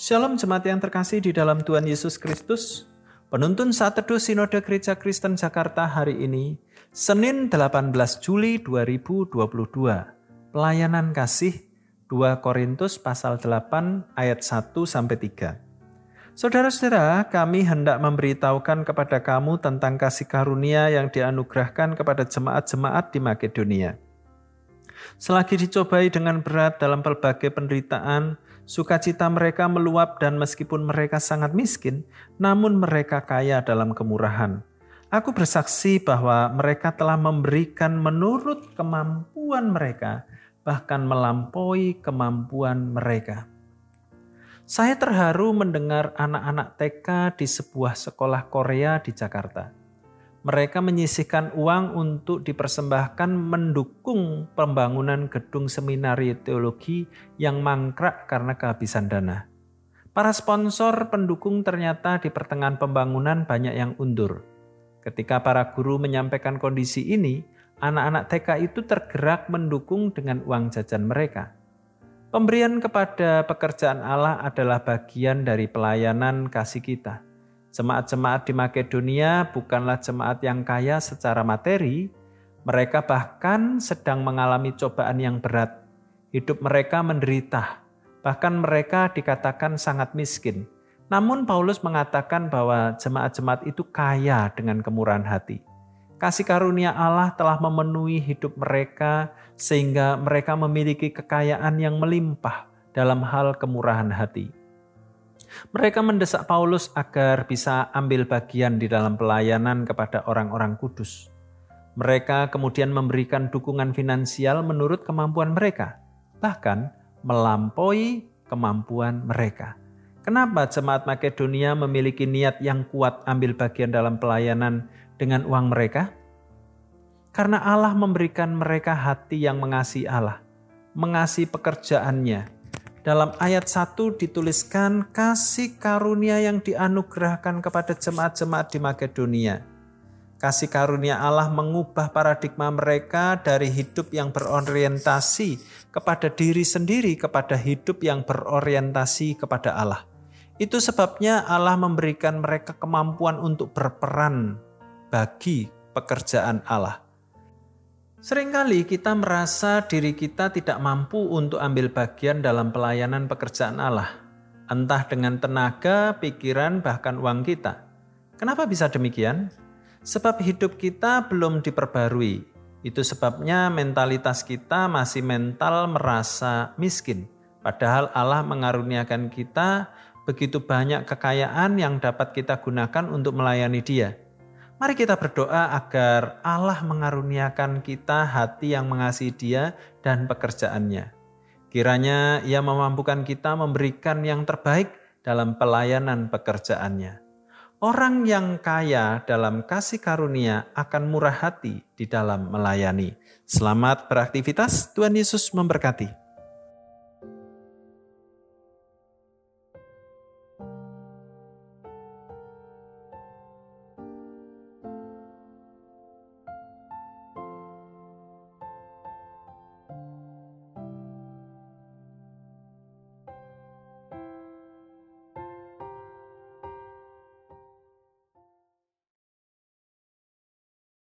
Shalom jemaat yang terkasih di dalam Tuhan Yesus Kristus. Penuntun saat teduh Sinode Gereja Kristen Jakarta hari ini, Senin 18 Juli 2022. Pelayanan kasih 2 Korintus pasal 8 ayat 1 sampai 3. Saudara-saudara, kami hendak memberitahukan kepada kamu tentang kasih karunia yang dianugerahkan kepada jemaat-jemaat di Makedonia. Selagi dicobai dengan berat dalam berbagai penderitaan, Sukacita mereka meluap dan meskipun mereka sangat miskin, namun mereka kaya dalam kemurahan. Aku bersaksi bahwa mereka telah memberikan menurut kemampuan mereka, bahkan melampaui kemampuan mereka. Saya terharu mendengar anak-anak TK di sebuah sekolah Korea di Jakarta mereka menyisihkan uang untuk dipersembahkan mendukung pembangunan gedung seminari teologi yang mangkrak karena kehabisan dana. Para sponsor pendukung ternyata di pertengahan pembangunan banyak yang undur. Ketika para guru menyampaikan kondisi ini, anak-anak TK itu tergerak mendukung dengan uang jajan mereka. Pemberian kepada pekerjaan Allah adalah bagian dari pelayanan kasih kita. Jemaat-jemaat di Makedonia bukanlah jemaat yang kaya secara materi, mereka bahkan sedang mengalami cobaan yang berat. Hidup mereka menderita, bahkan mereka dikatakan sangat miskin. Namun Paulus mengatakan bahwa jemaat-jemaat itu kaya dengan kemurahan hati. Kasih karunia Allah telah memenuhi hidup mereka sehingga mereka memiliki kekayaan yang melimpah dalam hal kemurahan hati. Mereka mendesak Paulus agar bisa ambil bagian di dalam pelayanan kepada orang-orang kudus. Mereka kemudian memberikan dukungan finansial menurut kemampuan mereka, bahkan melampaui kemampuan mereka. Kenapa jemaat Makedonia memiliki niat yang kuat ambil bagian dalam pelayanan dengan uang mereka? Karena Allah memberikan mereka hati yang mengasihi Allah, mengasihi pekerjaannya, dalam ayat 1 dituliskan kasih karunia yang dianugerahkan kepada jemaat-jemaat di Makedonia. Kasih karunia Allah mengubah paradigma mereka dari hidup yang berorientasi kepada diri sendiri kepada hidup yang berorientasi kepada Allah. Itu sebabnya Allah memberikan mereka kemampuan untuk berperan bagi pekerjaan Allah. Seringkali kita merasa diri kita tidak mampu untuk ambil bagian dalam pelayanan pekerjaan Allah, entah dengan tenaga, pikiran, bahkan uang kita. Kenapa bisa demikian? Sebab hidup kita belum diperbarui. Itu sebabnya mentalitas kita masih mental merasa miskin. Padahal Allah mengaruniakan kita begitu banyak kekayaan yang dapat kita gunakan untuk melayani Dia. Mari kita berdoa agar Allah mengaruniakan kita hati yang mengasihi Dia dan pekerjaannya. Kiranya Ia memampukan kita memberikan yang terbaik dalam pelayanan pekerjaannya. Orang yang kaya dalam kasih karunia akan murah hati di dalam melayani. Selamat beraktivitas, Tuhan Yesus memberkati.